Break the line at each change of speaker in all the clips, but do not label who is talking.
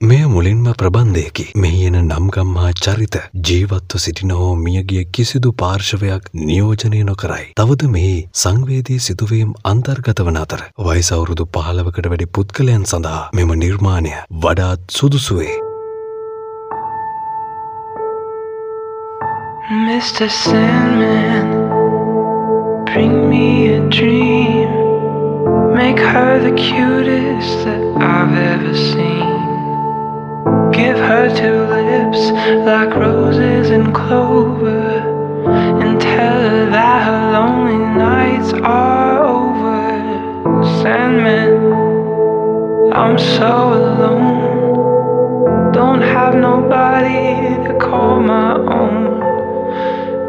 මෙය මුලින්ම ප්‍රබන්ධයකි මෙහි එන නම්ගම් හා චරිත ජීවත්ව සිටින හෝ මියගිය කිසිදු පාර්ශවයක් නියෝජනය නොකරයි. තවද මෙහි සංවේදී සිදුවීම් අන්තර්ගත වන අතර. වයිසවුරුදු පහලවකට වැඩි පුද්ගලයන් සඳහා මෙම නිර්මාණය වඩාත් සුදුසුවේ.
Mr. Sandman, bring me a dream. Make her the cutest that like roses and clover. And tell her that her lonely nights are over. Sandman, I'm so alone. Don't have nobody to call my own.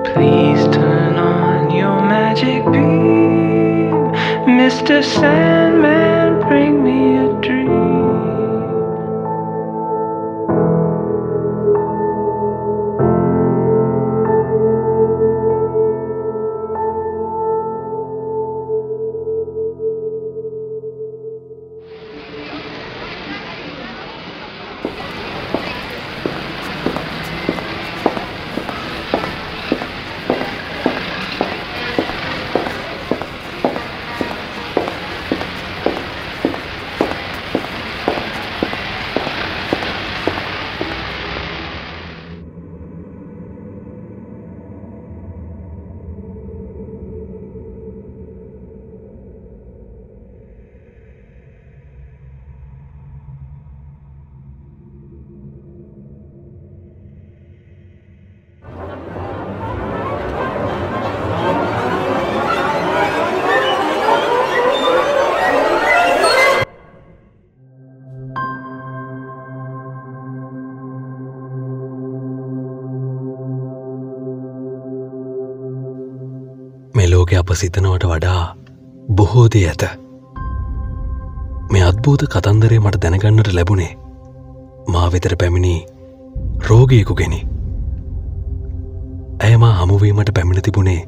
Please turn on your magic beam. Mr. Sandman,
අප සිතනවට වඩා බොහෝදේ ඇත. මේ අත්බූත කතන්දරේ මට දැනගන්නට ලැබුණේ මා වෙතර පැමිණි රෝගයකු ගෙනි. ඇයම හමුවීමට පැමිණ තිබුණේ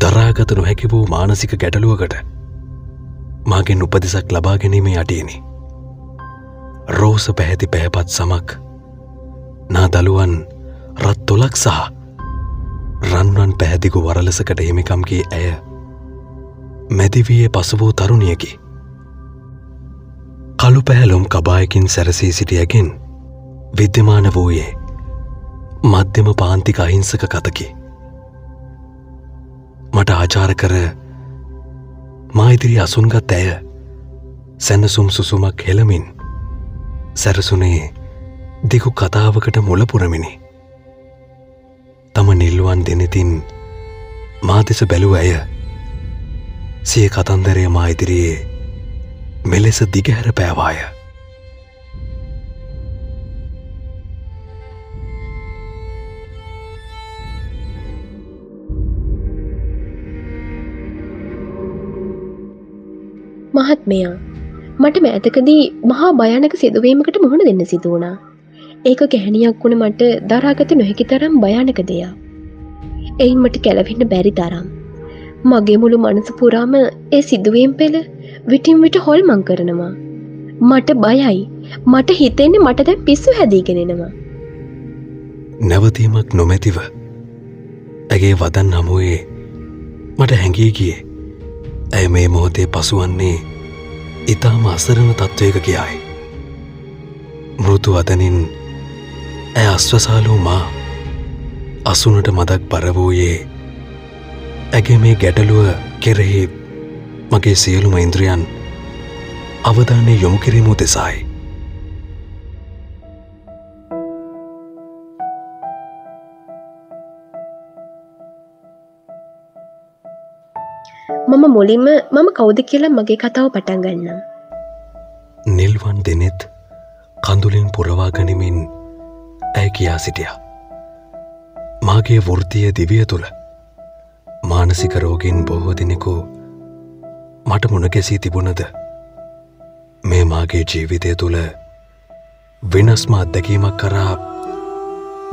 දරාගත නොහැකි වූ මානසික ගැටලුවකට මාගෙන් උපදිසක් ලබා ගැනීමේ අටියනි. රෝස පැහැති පැහැපත් සමක් නා දළුවන් රත් තොලක් සහ රන්වන් පැහැදිගු වරලසකට හිමිකම්ගේ ඇය මැදිවයේ පසු වූ තරුණියකි. කළු පැහැලුම් කබායකින් සැරසී සිටියගෙන් විද්‍යමාන වූයේ මධ්‍යම පාන්තික අහිංසක කතකි. මට ආචාර කර මායිදිරි අසුන්ගත් ඇය සැනසුම් සුසුමක් හෙළමින් සැරසුනේ දිගු කතාවකට මුලපුරමිනි. තම නිල්ලුවන් දෙනෙතින් මා දෙස බැලූ ඇය සිය කතන්දරය මා ඉදිරියේ මෙලෙස දිගහැර පෑවාය.
මහත්මයා මට මෑතකදී මහා භයනක සිදුවීමකට මුහුණ දෙන්න සිදුවනා. ඒක ගැහැනියක් වුණ මට දරාගත නොහැකි තරම් භයානක දෙයක්. එයින් මට කැලවෙන්න බැරි තරම්. මගේ මුළු මනස පුරාම ඒ සිදුවීම් පෙළ විටින් විට හොල්මං කරනවා. මට බයයි මට හිතෙන්නේ මට දැන් පිස්සු හැදීගෙනෙනවා.
නැවතීමක් නොමැතිව ඇගේ වදන් හමුවේ මට හැඟී ගියේ ඇය මේ මොහොතේ පසුවන්නේ ඉතාම අසරණ තත්ත්වයක කියයි. මෘතු වදනින් ඇ අස්වසාලූ මා අසුනට මදක් පරවූයේ ඇගේ මේ ගැටලුව කෙරෙහි මගේ සියලුම ඉන්ද්‍රියන් අවධානය යොමු කිරීමු දෙසායි.
මම මුලින්ම මම කෞද කියලා මගේ කතාව පටන් ගන්නම්.
නිල්වන් දෙනෙත් කඳුලින් පුරවා ගනිමින් ඇය කියා සිටියා. මාගේ වෘතිය දිවිය තුළ මානසික රෝගින් බොහෝ දෙනෙකු මට මුණගැසී තිබුණද මේ මාගේ ජීවිතය තුළ වෙනස්ම අත්දැකීමක් කරා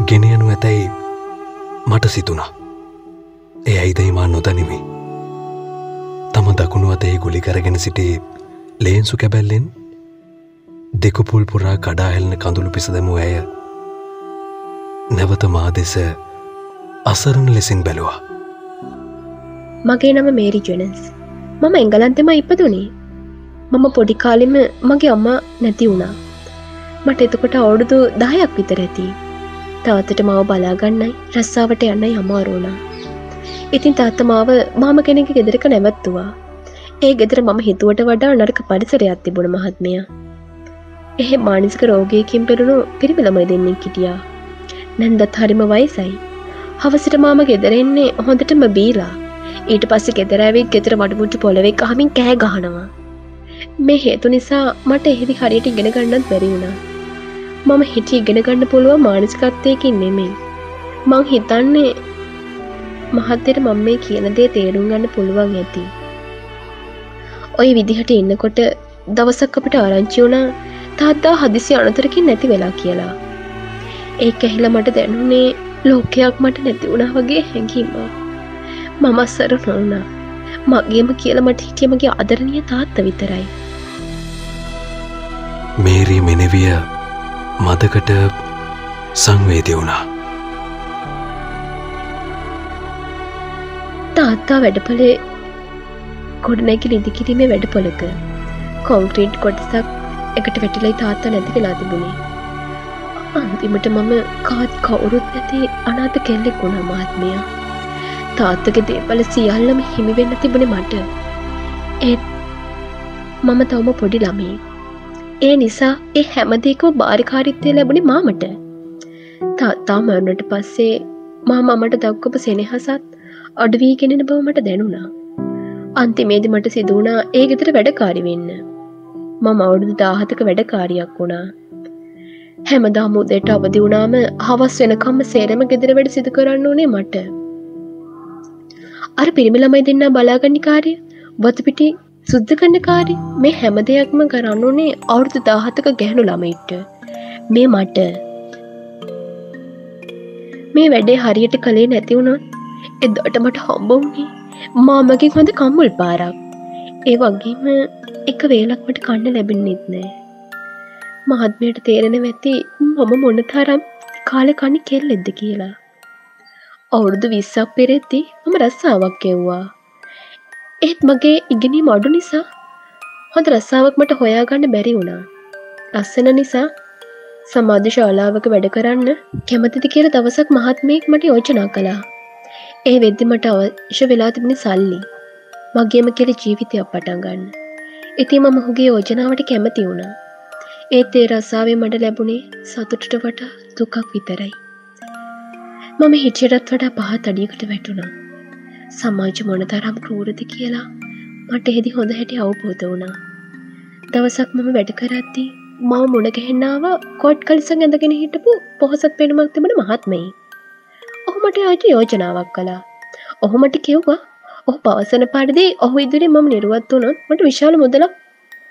ගෙනයනු ඇතැයි මට සිතුනා. එය ඇයිදයිමා නොදනිමි. තම දකුණු අතෙහි ගුලි කරගෙන සිටි ලේන්සු කැබැල්ලෙන් දෙකුපුල් පුරා කඩාහෙල්න කඳුළු පිසදමු ඇය නැවත මා දෙස අසරණ ලෙසින් බැලවා.
මගේ නම මේරි ජනස්. මම එංගලන්තෙම ඉපදුනේ. මම පොඩි කාලිම මගේ අම්ම නැති වුණා. මට එතකොට අවුරුදු දායක් විතර ඇති. තාත්තට මාව බලාගන්නයි රස්සාාවට යන්නයි අමාරුණා ඉතින් තාත්ත මාව මාම කෙනෙක ගෙදරක නැවත්තුවා. ඒ ගෙදර මම හිතුවට වඩා නරක පරිසරයක් තිබුණ මහත්මය. එහෙ මානිස්ක රෝගයකින් පෙරුණු පිරිමිළමයි දෙන්නේ කිටියා නැන්දත් හරිම වයිසයි. හවසට මාම ගෙදරෙන්නේ හොඳටම බීලා. ඊට පස්සේ ගෙදරැවිත් ගෙතර මඩමුට්ටු පොළවෙක් අහමින් කෑ ගහනවා. මේ හේතු නිසා මට එහෙදි හරියට ඉගෙන ගන්නත් බැරි වුණා. මම හිටි ඉගෙන ගන්න පුළුව මානසිකත්වයකින් නෙමෙයි. මං හිතන්නේ මහත්තයට මම මේ කියන දේ තේරුම් ගන්න පුළුවන් ඇති. ඔය විදිහට ඉන්නකොට දවසක් අපිට ආරංචි වුණා. තාත්තා හදිසි අනතරකින් නැති වෙලා කියලා. ඒ ඇහිල මට දැනුනේ ලෝකයක් මට නැති වුණා වගේ හැඟීම. මම අස්සර නොවුණා. මගේම කියල මට හිටියමගේ අදරණය තාත්ත විතරයි.
මේරී මෙනෙවිය මදකට සංවේදය වුණා.
තාත්තා වැඩපලේ ගොඩනැකි ඉදිකිරීමේ වැඩපොලක. කොංක්‍රීට් කොටසක් එකට වැටිලයි තාත්තා නැති වෙලා තිබුණේ අන්තිමට මම කාත් කවුරුත් නැති අනාත කෙල්ලෙක් වුණා මහත්මය. තාත්තක දේපල සියල්ලම හිමිවෙන්න තිබුණ මට. ඒත් මම තවම පොඩි ළමී ඒ නිසා ඒ හැමදේකෝ භාරිකාරිත්තය ලැබුණේ මාමට. තාත්තා මරණට පස්සේ මා මමට දක්කපු සෙනෙහසත් අඩවී කෙනෙන බව මට දැනුණා. අන්තිමේදි මට සිදුවනා ඒ ගෙතර වැඩකාරි වෙන්න. මම අවුරුදු දාහතක වැඩකාරියක් වුණා. හැමදා මුදට අවදි වුණාම හවස් වෙනකම්ම සේරම ගෙදර වැඩ සිදු කරන්න ඕනේ මට. අර පිරිමිළමයි දෙන්න බලාගන්නි කාරය බොතපිටි සුද්ධ කරන්න කාරි මේ හැම දෙයක්ම කරන්න ඕනේ අවුරුදු දාහතක ගැහණු ළමයිට්ට මේ මට. මේ වැඩේ හරියට කළේ නැතිවුණොත් එදට මට හම්බවුනේ මාමකින් හොඳ කම්මුල් පාරක්. ඒ වගේම එක වේලක්මට කන්න ලැබෙන්න්නෙත් නෑ. මහත්මයට තේරෙන වැති මම මොන තරම් කාල කණි කෙල් එද්ද කියලා. අවුරුදු විස්සක් පෙරෙද්දි මම රස්සාාවක් එව්වා ඒත් මගේ ඉගෙනී මඩු නිසා හොඳ රස්සාාවක් මට හොයාගන්න බැරි වුණා. ලස්සන නිසා සමාධ ශාලාවක වැඩ කරන්න කැමතිති කියල දවසක් මහත්මයෙක් මට යෝජනා කළා. ඒ වෙද්දි මට අවශ්‍ය වෙලා තිබුණ සල්ලි. මගේම කෙල ජීවිතයක් පටන් ගන්න. ඉති මම හුගේ යෝජනාවට කැමති වුණා. ඒත් ඒ රස්සාාවේ මට ලැබුණේ සතුටට වටා දුකක් විතරයි. මම හිටියටත් වඩා පහත් අඩියකට වැටුණා. සමාජ මොන තරම් කරූරද කියලා මට එහෙදි හොඳ හැටි අවබෝධ වුණා. දවසක් මම වැඩ කරත්දී මව මුණගැහෙන්නාව කොට් කලිසං ඇඳගෙන හිටපු පොහොසත් පෙනුමක් තිබෙන මහත්මයි ඔහුමට ආජ යෝජනාවක් කලා ඔහුමට කිව්වා ඔහු පවසන පරිදි ඔහු ඉදිරි මම නිරුවත් වුණොත් මට විශාල මුදලක්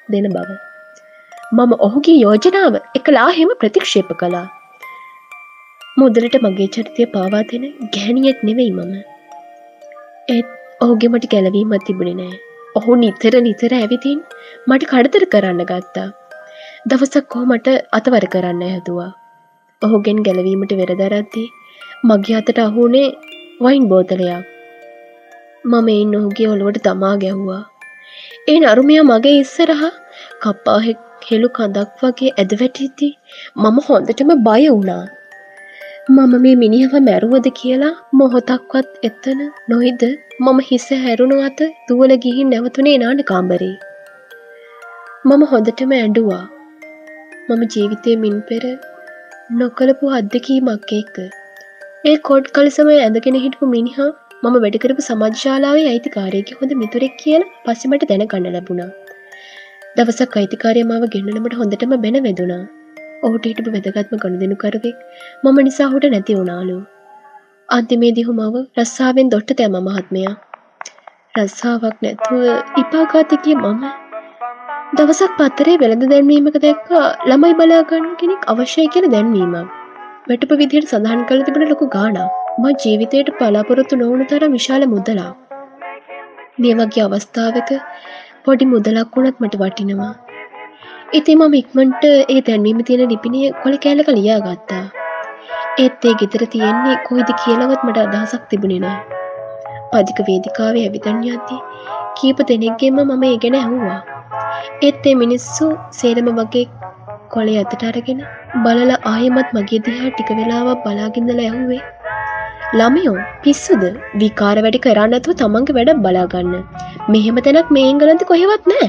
දෙන බව. මම ඔහුගේ යෝජනාව එකලා හෙම ප්‍රතික්ෂේප කලා මුදලට මගේ චරිතය පාවා දෙන ගැහනියෙක් නෙවෙයි මම. ඒත් ඔහුගේ මට ගැලවීමත් තිබුණි නෑ ඔහු නිතර නිතර ඇවිතින් මට කඩතර කරන්න ගත්තා. දවසක් කෝ මට අතවර කරන්න හැතුවා ඔහුගෙන් ගැලවීමට වෙරදරද්දී මගේ අතට අහුනේ වයින් බෝතලයක්. මම එයින් ඔහුගේ ඔළුවට තමා ගැව්වා ඒ නරුමයා මගේ ඉස්සරහා කප්පා හෙළු කඳක් වගේ ඇද වැටිති මම හොඳටම බය වුණා. මම මේ මිනිහව මැරුවද කියලා මොහොතක්වත් එතන නොයිද මම හිස හැරුණු අත දුවල ගිහින් නැවතුනේ නාඩ කාම්බරේ මම හොඳටම ඇඩුවා මම ජීවිතය මින් පෙර නොකළපු අත්දකීමක් එක්ක ඒ කොඩ් කලසම ඇඳගෙන හිටපු මිනිහා මම වැඩකරපු සමාජශාලාවේ අයිතිකාරයකි හොඳ මිතුරෙක් කියලා පස්සමට දැන ගන්න ලැබුණා. දවසක් අයිතිකාරයමාව ගෙන්න්නනමට හොඳටම බැන වෙදුනා. ඔහුට හිටපු වැදගත්ම ගොඩ දෙනුකරුවෙක් මම නිසා හුට නැති වුණාලු. අන්තිමේදී හුමාව රස්සාාවෙන් දොට්ට තැම මහත්මයා. රස්සාාවක් නැතුව ඉපාගාතිකිය මම දවසක් පත්තරේ වෙළඳ දැන්වීමක දැක්ක ළමයි බලාගන්න කෙනෙක් අවශ්‍යය කියල දැන්වීමක්. වැටප විදිහයට සඳහන් කළ තිබෙන ලොකු ගාන ම ජීවිතයට පලාපොරොත්තු නොවුණු තරම් විශාල මුදලා මේ වගේ අවස්ථාවක පොඩි මුදලක් වුණත් මට වටිනවා. ඉතින් මම ඉක්මට ඒ දැන්වීම තියෙන ලිපිනිය කොළ කෑල්ලක ලියා ගත්තා ඒත් ඒ ගෙදර තියෙන්නේ කොයිද කියලවත් මට අදහසක් තිබුණේ නෑ පදික වේදිකාවේ ඇවිතන් යද්දී කීප දෙනෙක්ගේම මම ඒ ගැන ඇහුවා. ඒත් ඒ මිනිස්සු සේරම වගේ කොළේ ඇතට අරගෙන බලල ආයමත් මගේ දිහා ටික වෙලාවක් බලාගින්නල ඇහුවේ ළමයෝ පිස්සුද විකාර වැඩි කරන්නතුව තමන්ගේ වැඩ බලාගන්න මෙහෙම තැනක් මේ එංගලන්ත කොහෙවත් නෑ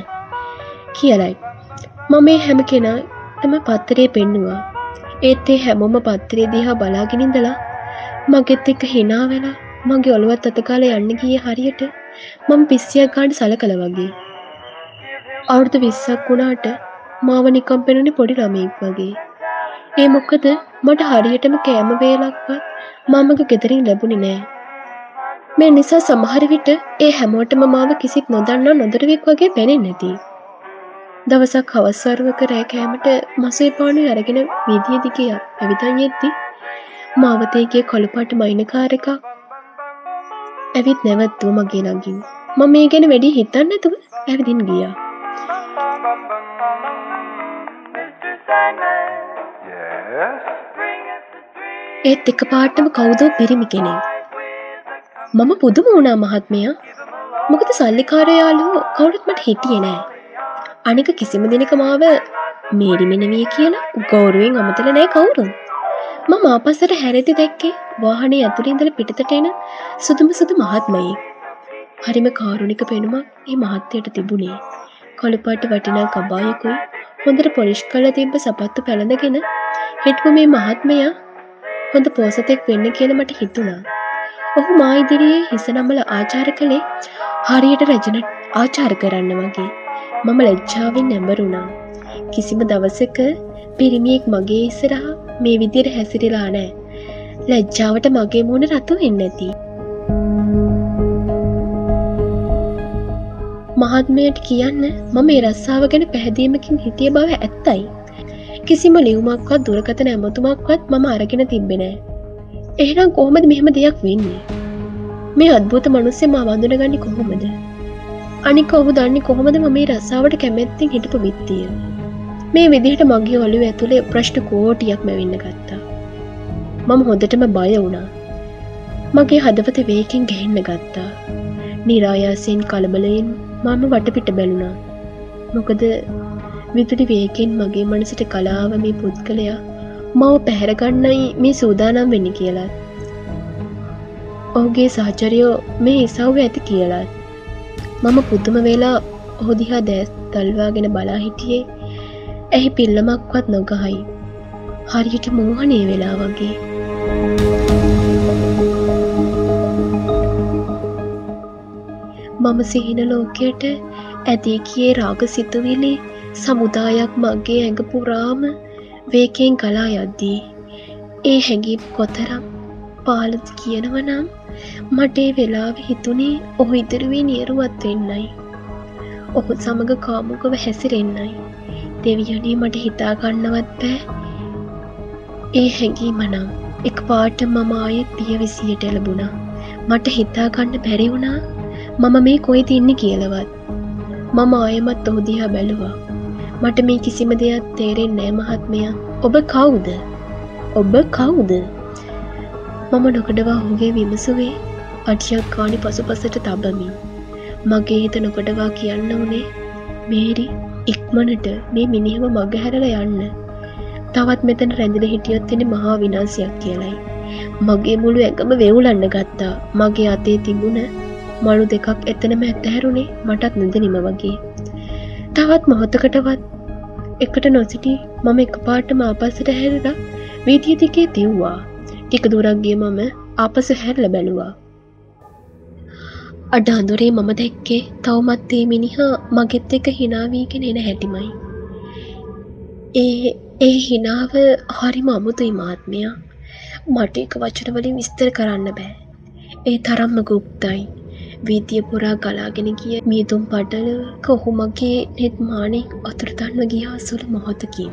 කියලයි. මම මේ හැම කෙනා තම පත්තරේ පෙන්නවා. ඒත් ඒ හැමෝම පත්තරේ දිහා බලාගෙනින්දලා මගෙත් එක්ක හිනා වෙලා මගේ ඔළුවත් අතකාල යන්න ගිය හරියට මම පිස්සියක් ගාඩ සල කළ වගේ. අවුරුදු විස්සක් වුණාට මාව නිකම් පෙනුනි පොඩි ළමයෙක් වගේ. ඒ මොක්කද මට හරියටම කෑම වේලක්වත් මමග ගෙදරින් ලැබුණි නෑ. මේ නිසා සමහර විට ඒ හැමෝටම මාව කිසිත් නොදන්නා නොදරවෙක් වගේ පෙනෙන් නැති. දවසක් හවස්වරුවක රෑ කෑමට මසේ පානු අරගෙන විදිිය දිගයක් ඇවිතන් යෙද්දි මාවතේගේ කොළපාට මයිනකාර එකක් ඇවිත් නැවත්තුව මගේ ළඟින් මම මේ ගැන වැඩි හිතන්න ඇතුව ඇවිදින් ගියා. ඒත් එක පාටම කවුදෝ පිරිමි කෙනෙක්? මම පුදුම වුණා මහත්මයා. මොකද සල්ලිකාරයාලෝ කවුරුත් මට හිටියේ නෑ. අනික කිසිම දෙනක මාව මේරිමෙනවිය කියලා ගෞරුවෙන් අමතල නෑ කවුරුන් මම ආපස්සට හැරෙති දැක්කේ වාහනේ ඇතුළින්දල පිටතට එන සුදුම සුදු මහත්මයි හරිම කාරුණික පෙනුමක් ඒ මහත්තයට තිබුණේ. කොළපාට වටිනා කබායකුයි හොඳට පොලිෂ් කල තිබ්බ සපත්තු පැළඳගෙන හිටපු මේ මහත්මයා හොඳ පෝසතෙක් වෙන්න කියල මට හිතුණා. ඔහු මා ඉදිරියේ හිස නම්බල ආචාර කළේ හරියට රජන ආචාර කරන්න වගේ. මම ලැජ්ජාවෙන් නැඹරුණා. කිසිම දවසක පිරිමියෙක් මගේ ඉස්සරහා මේ විදියට හැසිරිලා නෑ. ලැජ්ජාවට මගේ මූුණ රතු වෙන්න ඇති. මහත්මයට කියන්න මම මේ රස්සාාව ගැන පැහැදීමකින් හිටිය බව ඇත්තයි. කිසිම ලියවමක්වත් දුරකතන ඇමතුමක්වත් මම අරගෙන තිබෙනෑ. එහෙනම් කොහොමද මෙහෙම දෙයක් වෙන්නේ. මේ අත්භූත මනුස්සේ මා වඳුනගන්නේ කොහොමද. අනික ඔහු දන්නේ කොහොමද ම මේ රස්සාාවට කැමැත්තිෙන් හිටපු බිත්තිය. මේ විදිහට මගේ ඔලු ඇතුළේ ප්‍රශ්ට කෝටියක් මැවෙන්න ගත්තා. මම හොඳටම බය වුණා. මගේ හදවත වේකින් ගැහෙන්න ගත්තා. නිරායාසයෙන් කළබලයෙන් මම වටපිට බැලුණා. මොකද විදුලි වේකෙන් මගේ මනසට කලාව මේ පුද්ගලයා මව පැහැරගන්නයි මේ සූදානම් වෙන්න කියලත්. ඔහුගේ සහචරයෝ මේ ඉසව්ව ඇති කියලත්. මම පුද්දුම වෙලා ඔහුදිහා දෑස් තල්වාගෙන බලා හිටියේ ඇහි පිල්ලමක්වත් නොගහයි. හරියට මෝහනය වෙලා වගේ. මම සිහින ලෝකයට ඇදී කියේ රාග සිතුවිලි සමුදායක් මගේ ඇඟ පුරාම වේකෙන් කලා යද්දී. ඒ හැඟීම් කොතරම් පාලද කියනවනම් මටේ වෙලාව හිතුනේ ඔහු ඉදිරුවේ නියරුවත් වෙන්නයි. ඔහු සමඟ කාමුකව හැසිරෙන්නයි. දෙවියනේ මට හිතාගන්නවත් බෑ ඒ හැඟීම නම් එක් පාට මම ආයෙත් පිය විසියට එලබුණා මට හිතාගන්න බැරි වුණා මම මේ කොයි තින්න කියලවත් මම ආයමත් ඔහුදිහා බැලුවා මට මේ කිසිම දෙයක් තේරෙන් නෑ මහත්මයා. ඔබ කවුද? ඔබ කවුද? මම නොකඩවා හුගේ විමසුවේ අටියක් කාණි පසු පසට තබමින්. මගේ හිත නොකඩවා කියන්න වනේ මේරි ඉක්මනට මේ මිනිහම මගහැරල යන්න. තවත් මෙතන රැඳින හිටියොත්තින මහා විනාසයක් කියලයි. මගේ මුළු ඇඟම වෙවුලන්න ගත්තා. මගේ අතේ තිබුණ මළු දෙකක් එතනම ඇත්තහැරුණේ මටත් නොදනිම වගේ. තවත් මොහොතකටවත් එකට නොසිටි මම එක පාට මාපස්සට හැරලා වීතියතිකේ තිව්වා ටික දුරක්ගේ මම ආපස හැරල බැලුවා. අඩ අඳුරේ මම දැක්කේ තවමත්තේ මිනිහා මගෙත් එක හිනාවීගෙන එන හැටිමයි. ඒ ඒ හිනාව හරිම අමුතුයි මාත්මයා මට එක වචනවලින් විස්තර කරන්න බෑ. ඒ තරම්ම ගුප්තයි. වීතිය පුරා ගලාගෙන ගිය මියතුම් පටල කොහොමගේ නෙත් මානෙක් අතුරතන්ව ගියා සුළු මොහොතකින්.